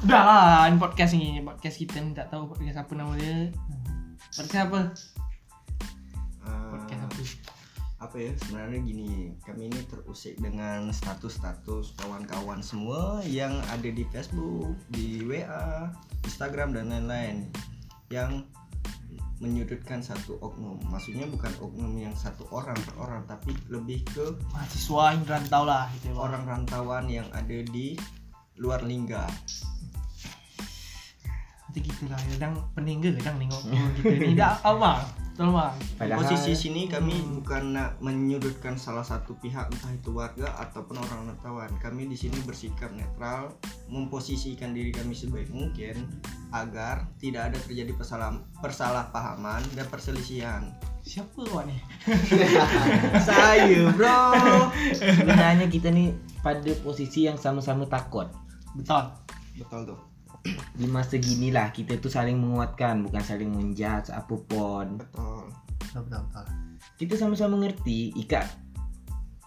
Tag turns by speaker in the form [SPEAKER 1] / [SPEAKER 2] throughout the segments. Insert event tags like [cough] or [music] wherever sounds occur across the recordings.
[SPEAKER 1] Udah lah, ini podcast ini, podcast kita nih tak tahu podcast apa nama dia. Podcast apa? Podcast apa?
[SPEAKER 2] apa ya sebenarnya gini kami ini terusik dengan status-status kawan-kawan semua yang ada di Facebook di WA Instagram dan lain-lain yang menyudutkan satu oknum maksudnya bukan oknum yang satu orang per orang tapi lebih ke
[SPEAKER 1] Mahasiswa yang rantau lah gitu ya.
[SPEAKER 2] Orang rantauan yang ada di luar lingga
[SPEAKER 1] Nanti gitu lah, kadang peninggal kadang nengok gitu ni. Dah apa? Betul bang.
[SPEAKER 2] di
[SPEAKER 3] Padahal
[SPEAKER 2] posisi sini kami
[SPEAKER 1] Hmm.
[SPEAKER 2] bukan nak menyudutkan salah satu pihak entah itu warga ataupun orang rantauan kami di sini bersikap netral memposisikan diri kami sebaik mungkin agar tidak ada terjadi persalah persalahpahaman dan perselisihan
[SPEAKER 1] Siapa awak ni? [laughs]
[SPEAKER 2] saya bro
[SPEAKER 3] sebenarnya kita nih pada posisi yang sama-sama takut.
[SPEAKER 1] Betul.
[SPEAKER 2] betul tuh
[SPEAKER 3] Di masa gini lah kita tuh saling menguatkan, bukan saling menjudge apa pun.
[SPEAKER 2] betul
[SPEAKER 1] Betul betul betul.
[SPEAKER 3] Kita sama-sama mengerti ikat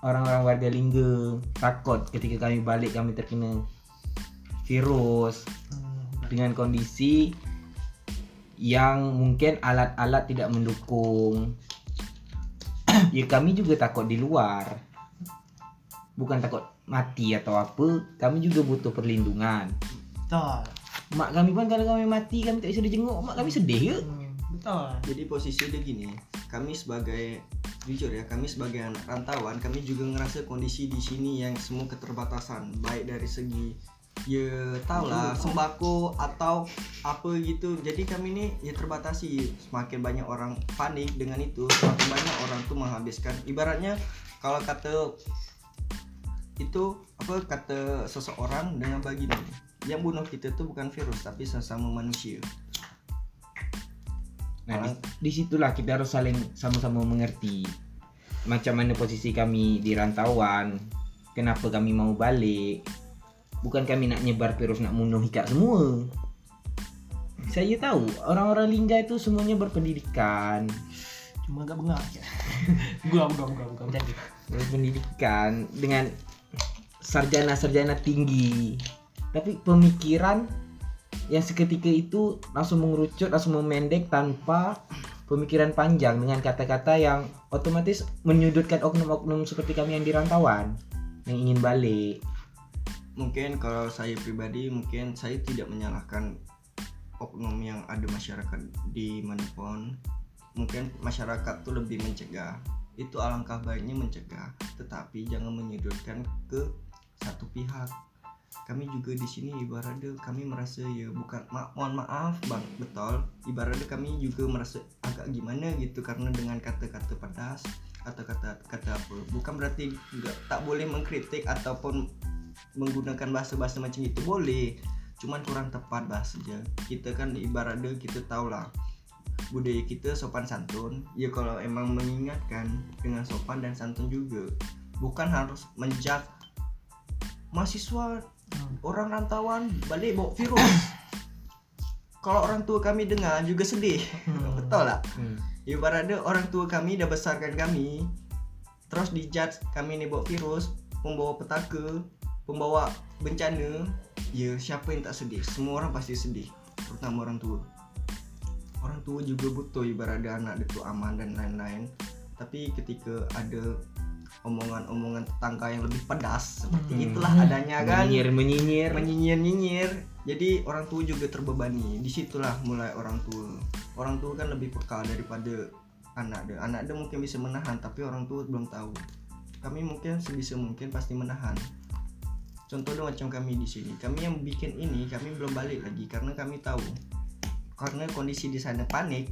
[SPEAKER 3] orang-orang warga Lingga takut ketika kami balik kami terkena virus
[SPEAKER 1] Hmm,
[SPEAKER 3] dengan kondisi yang mungkin alat-alat tidak mendukung. ya kami juga takut di luar. Bukan takut mati atau apa, kami juga butuh perlindungan.
[SPEAKER 1] betul.
[SPEAKER 3] Mak kami pun kalau kami mati kami tak bisa dijenguk, mak kami sedih ke?
[SPEAKER 1] Hmm, betul.
[SPEAKER 2] jadi posisi dia gini kami sebagai jujur ya kami sebagai anak rantauan kami juga ngerasa kondisi di sini yang semua keterbatasan. Baik dari segi ya tau lah sembako atau apa gitu. Jadi kami ini ya terbatasi. Semakin banyak orang panik dengan itu semakin banyak orang tuh menghabiskan. Ibaratnya kalau kata itu apa kata seseorang dengan baginda yang bunuh kita tuh bukan virus tapi sesama manusia
[SPEAKER 3] Nah, di, disitulah kita harus saling sama-sama mengerti macam mana posisi kami di rantauan, kenapa kami mau balik. Bukan kami nak nyebar virus nak bunuh ikat semua. Saya tahu orang-orang Lingga itu semuanya berpendidikan,
[SPEAKER 1] Cuma agak bengak. Gua gua gua macam tu.
[SPEAKER 3] berpendidikan dengan sarjana-sarjana tinggi. Tapi pemikiran yang seketika itu langsung mengerucut, langsung memendek tanpa pemikiran panjang dengan kata-kata yang otomatis menyudutkan oknum-oknum seperti kami yang di rantauan yang ingin balik.
[SPEAKER 2] mungkin kalau saya pribadi mungkin saya tidak menyalahkan oknum yang ada masyarakat di mana pun mungkin masyarakat tuh lebih mencegah. Itu alangkah baiknya mencegah tetapi jangan menyudutkan ke satu pihak kami juga di sini ibaratnya kami merasa ya bukan ma mohon maaf bang betul. Ibaratnya kami juga merasa agak gimana gitu karena dengan kata-kata pedas atau kata-kata apa. Bukan berarti nggak tak boleh mengkritik ataupun menggunakan bahasa-bahasa macam itu boleh. Cuman kurang tepat bahasanya. Kita kan ibaratnya kita tahu lah budaya kita sopan santun. Ya kalau emang mengingatkan dengan sopan dan santun juga. Bukan harus menjat mahasiswa. Orang rantauan balik bawa virus. Kalau orang tua kami dengar juga sedih.
[SPEAKER 1] Hmm. [laughs]
[SPEAKER 2] betul lah
[SPEAKER 3] Hmm.
[SPEAKER 2] ibaratnya orang tua kami dah besarkan kami terus dijudge kami ni bawa virus pembawa petaka pembawa bencana ya siapa yang tak sedih? Semua orang pasti sedih terutama orang tua. Orang tua juga butuh ibaratnya anak dia tu aman dan lain-lain. Tapi ketika ada omongan-omongan tetangga yang lebih pedas seperti
[SPEAKER 1] Hmm.
[SPEAKER 2] itulah adanya kan?
[SPEAKER 3] Menyinyir, menyinyir.
[SPEAKER 2] menyinyir-nyinyir jadi orang tua juga terbebani. Di situlah mulai orang tua. Orang tua kan lebih peka daripada anak dia. Anak dia mungkin bisa menahan tapi orang tua belum tahu. Kami mungkin sebisa mungkin pasti menahan. Contohnya macam kami di sini. Kami yang bikin ini kami belum balik lagi karena kami tahu. Karena kondisi di sana panik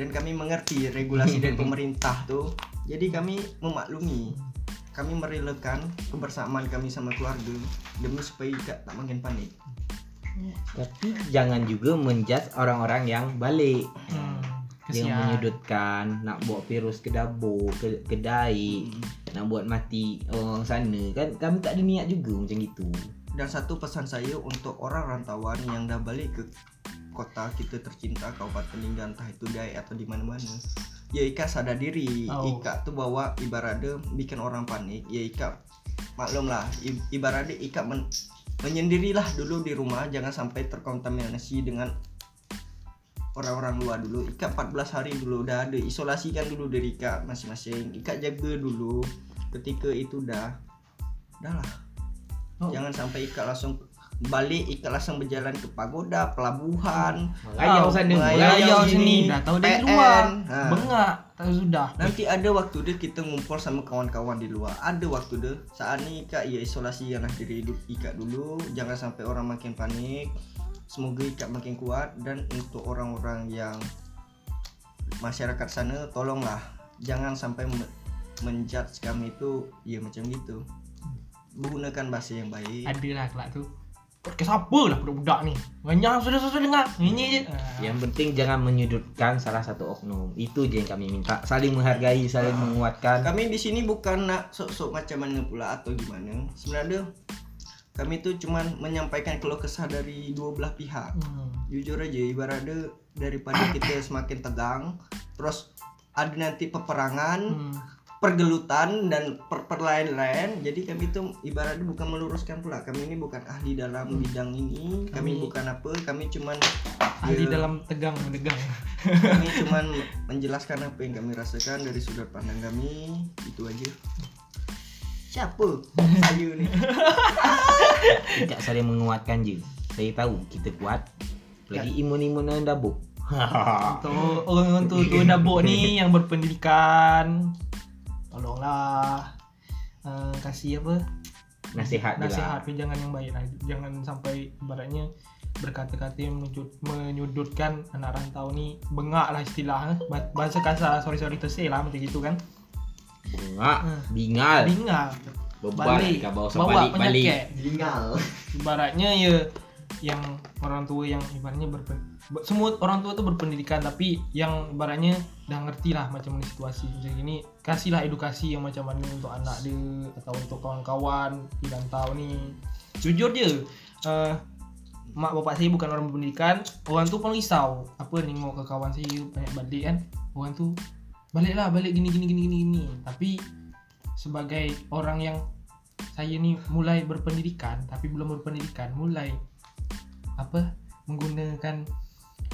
[SPEAKER 2] dan kami mengerti regulasi dari [laughs] pemerintah tuh jadi kami memaklumi kami merelakan kebersamaan kami sama keluarga demi supaya tak, tak makin panik
[SPEAKER 3] Tapi jangan juga menjudge orang-orang yang balik.
[SPEAKER 1] Hmm.
[SPEAKER 3] Yang menyudutkan, nak bawa virus ke dapur, ke kedai, nak buat mati orang sana kan kami tak ada niat juga macam gitu.
[SPEAKER 2] dan satu pesan saya untuk orang rantauan yang dah balik ke kota kita tercinta Kabupaten Lingga entah itu Dai atau di mana-mana. Ya Ika sadar diri.
[SPEAKER 1] Oh.
[SPEAKER 2] Ika tuh bawa ibaratnya bikin orang panik. Ya Ika maklum lah ibaratnya Ika men- menyendirilah dulu di rumah jangan sampai terkontaminasi dengan orang-orang luar dulu. Ika 14 hari dulu udah ada isolasikan dulu dari Ika masing-masing. Ika jaga dulu ketika itu udah udah lah
[SPEAKER 1] Oh.
[SPEAKER 2] jangan sampai Ika langsung balik Ika langsung berjalan ke pagoda pelabuhan
[SPEAKER 3] Ngayau sana.
[SPEAKER 2] Ngayau
[SPEAKER 1] Ngayau
[SPEAKER 2] sini,
[SPEAKER 1] dah tahu dari luar
[SPEAKER 2] Ha.
[SPEAKER 1] bengak tahu sudah
[SPEAKER 2] Nanti ada waktu deh kita ngumpul sama kawan-kawan di luar. Ada waktu deh. Saat ini Ika ya isolasi lah diri hidup Ika dulu. Jangan sampai orang makin panik. Semoga Ika makin kuat dan untuk orang-orang yang masyarakat sana tolonglah jangan sampai me- menjudge kami itu ya macam gitu. Gunakan bahasa yang baik.
[SPEAKER 1] ada lah kelak tu podcast apa lah budak-budak ni banyak sudah sudah dengar ini je Ah.
[SPEAKER 3] Yang penting jangan menyudutkan salah satu oknum. Itu je yang kami minta. Saling menghargai, saling
[SPEAKER 2] Ah.
[SPEAKER 3] menguatkan.
[SPEAKER 2] Kami di sini bukan nak sok-sok macam mana pula atau gimana. Sebenarnya kami tuh cuman menyampaikan keluh kesah dari dua belah pihak.
[SPEAKER 1] Hmm.
[SPEAKER 2] jujur aja ibaratnya daripada kita semakin tegang terus ada nanti peperangan
[SPEAKER 1] Hmm.
[SPEAKER 2] Pergelutan dan per perlain-lain. Jadi kami itu ibaratnya bukan meluruskan pula. Kami ini bukan ahli dalam bidang ini. Kami,
[SPEAKER 1] Kami-
[SPEAKER 2] bukan apa kami cuman
[SPEAKER 1] ahli
[SPEAKER 2] ya,
[SPEAKER 1] dalam tegang mendegang.
[SPEAKER 2] kami [laughs] cuman menjelaskan apa yang kami rasakan dari sudut pandang kami. Itu aja. Siapa? Saya nih [laughs]
[SPEAKER 3] Tidak saling menguatkan je. Saya tahu kita kuat. Lagi imun-imun yang dabuk.
[SPEAKER 1] untuk orang tu tu dabuk ni yang berpendidikan tolonglah. Uh, kasih apa?
[SPEAKER 3] Nasihat je
[SPEAKER 1] nasihat
[SPEAKER 3] lah.
[SPEAKER 1] tapi jangan yang baik lah. Jangan sampai ibaratnya berkata-kata yang menyud- menyudutkan anak rantau ni. Bengak lah istilah Ba- bahasa kasar. Sorry sorry to say lah macam gitu kan.
[SPEAKER 3] Bunga,
[SPEAKER 1] Hmm.
[SPEAKER 3] bingal.
[SPEAKER 1] bingal.
[SPEAKER 3] Bebar
[SPEAKER 1] balik.
[SPEAKER 3] kau bawa
[SPEAKER 1] bawa
[SPEAKER 3] balik balik.
[SPEAKER 2] tinggal
[SPEAKER 1] ibaratnya ya yang orang tua yang ibaratnya berpen ber- semua orang tua tuh berpendidikan tapi yang ibaratnya dah ngerti lah macam mana situasi. Macam gini kasihlah edukasi yang macam mana untuk anak dia atau untuk kawan-kawan di rantau ni. Jujur je uh, mak bapak saya bukan orang berpendidikan orang tu pun risau. Apa nengok ke kawan saya banyak balik kan. Orang tu baliklah balik gini gini gini gini gini. Tapi sebagai orang yang saya ni mulai berpendidikan tapi belum berpendidikan mulai apa menggunakan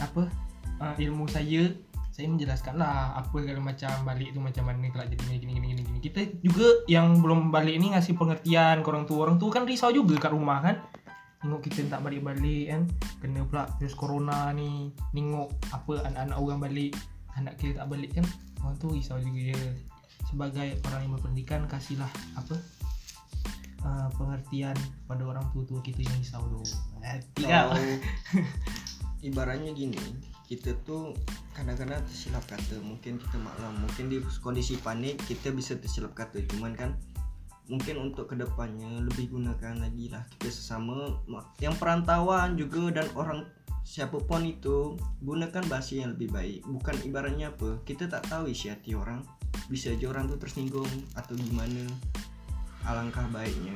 [SPEAKER 1] apa? Uh, ilmu saya saya menjelaskan lah apa kalau macam balik tu macam mana kalau jadi gini gini gini gini gini. kita juga yang belum balik ni ngasih pengertian ke orang tua. Orang tua kan risau juga kat rumah kan. Tengok kita tak balik-balik kan. Kena pula virus corona ni. Tengok apa anak-anak orang balik anak kita tak balik kan. Orang tu risau juga ya. Sebagai orang yang berpendidikan kasihlah apa? Uh, pengertian pada orang tua-tua kita yang risau tu. Eh, [laughs]
[SPEAKER 2] ibaratnya gini kita tuh kadang-kadang tersilap kata. Mungkin kita maklum mungkin di kondisi panik kita bisa tersilap kata. Cuman kan mungkin untuk ke depannya lebih gunakan lagi lah kita sesama. Ma- yang perantauan juga dan orang siapa pun itu gunakan bahasa yang lebih baik. Bukan ibaratnya apa kita tak tahu isi hati orang. Bisa aja orang tuh tersinggung atau gimana alangkah baiknya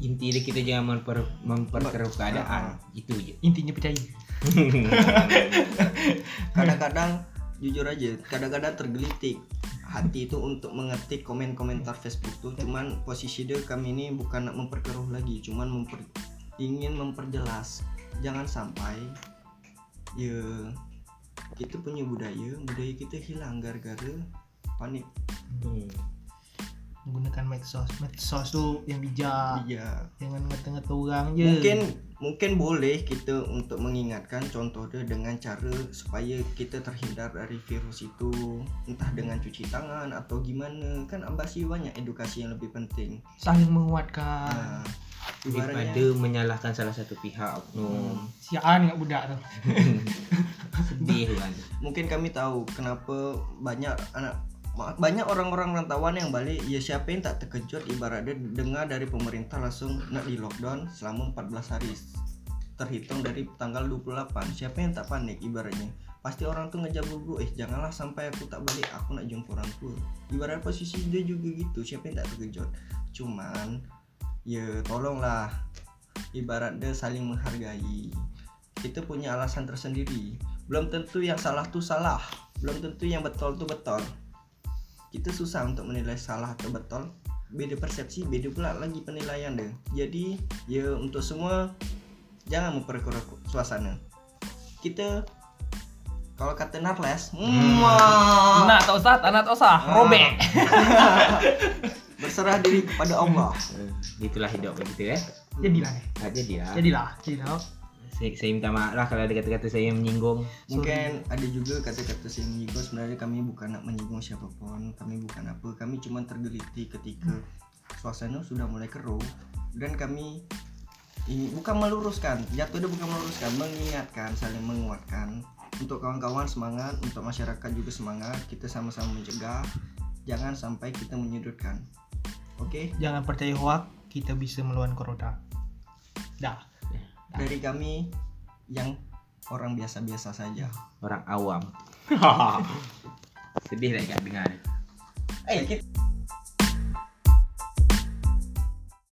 [SPEAKER 3] Inti dia kita jangan memper, memperkeruh keadaan. Itu je.
[SPEAKER 1] intinya percaya. [laughs]
[SPEAKER 2] Kadang-kadang jujur aja kadang-kadang tergelitik. Hati itu untuk mengetik komen-komentar Facebook tuh. Cuman posisi dia kami ini bukan nak memperkeruh lagi. Cuman memper, ingin memperjelas. Jangan sampai ya kita punya budaya. Budaya kita hilang gara-gara panik.
[SPEAKER 3] Hmm.
[SPEAKER 1] Menggunakan medsos medsos tu yang bijak.
[SPEAKER 2] Iya
[SPEAKER 1] jangan ngata-ngata orang je.
[SPEAKER 2] Mungkin mungkin boleh kita untuk mengingatkan contoh dia dengan cara supaya kita terhindar dari virus itu. Entah dengan cuci tangan atau gimana. Kan masih banyak edukasi yang lebih penting.
[SPEAKER 1] Saling menguatkan.
[SPEAKER 2] Nah,
[SPEAKER 3] Daripada
[SPEAKER 2] ibaratnya
[SPEAKER 3] menyalahkan salah satu pihak oknum.
[SPEAKER 1] siaan kat budak tu. [laughs]
[SPEAKER 3] Sedih kan.
[SPEAKER 2] mungkin kami tahu kenapa banyak anak banyak orang-orang rantauan yang balik ya siapa yang tak terkejut ibaratnya dengar dari pemerintah langsung nak di lockdown selama 14 hari? Terhitung dari tanggal 28 siapa yang tak panik ibaratnya? Pasti orang tuh ngejar buru eh janganlah sampai aku tak balik aku nak jumpa orang tua. Ibarat posisi dia juga gitu siapa yang tak terkejut. Cuman ya tolonglah. Ibarat dia saling menghargai. Kita punya alasan tersendiri. Belum tentu yang salah tuh salah. Belum tentu yang betul tuh betul kita susah untuk menilai salah atau betul beda persepsi beda pula lagi penilaian deh jadi ya untuk semua jangan memperkeruh suasana kita kalau kata Narles muah,
[SPEAKER 1] Nah, tak usah, tak tak usah.
[SPEAKER 2] Ah.
[SPEAKER 1] Robek. [laughs]
[SPEAKER 2] berserah diri kepada Allah
[SPEAKER 3] itulah hidup begitu ya
[SPEAKER 1] Jadilah.
[SPEAKER 3] nah, jadilah
[SPEAKER 1] Jadilah. Jadilah.
[SPEAKER 3] Saya, saya minta maaf lah kalau ada kata-kata saya yang menyinggung.
[SPEAKER 2] Mungkin ada juga kata-kata saya menyinggung. Sebenarnya kami bukan nak menyinggung siapa pun. Kami bukan apa. Kami cuma tergeliti ketika suasana sudah mulai keruh. Dan kami ini bukan meluruskan. Jatuh itu bukan meluruskan. Mengingatkan saling menguatkan. Untuk kawan-kawan semangat untuk masyarakat juga semangat. Kita sama-sama mencegah. Jangan sampai kita menyudutkan. Oke?
[SPEAKER 1] Jangan percaya hoak, kita bisa melawan corona. Dah.
[SPEAKER 2] Dari kami yang orang biasa-biasa saja.
[SPEAKER 3] Orang awam. [laughs] Sedih lah kak dengar.
[SPEAKER 2] Eh kita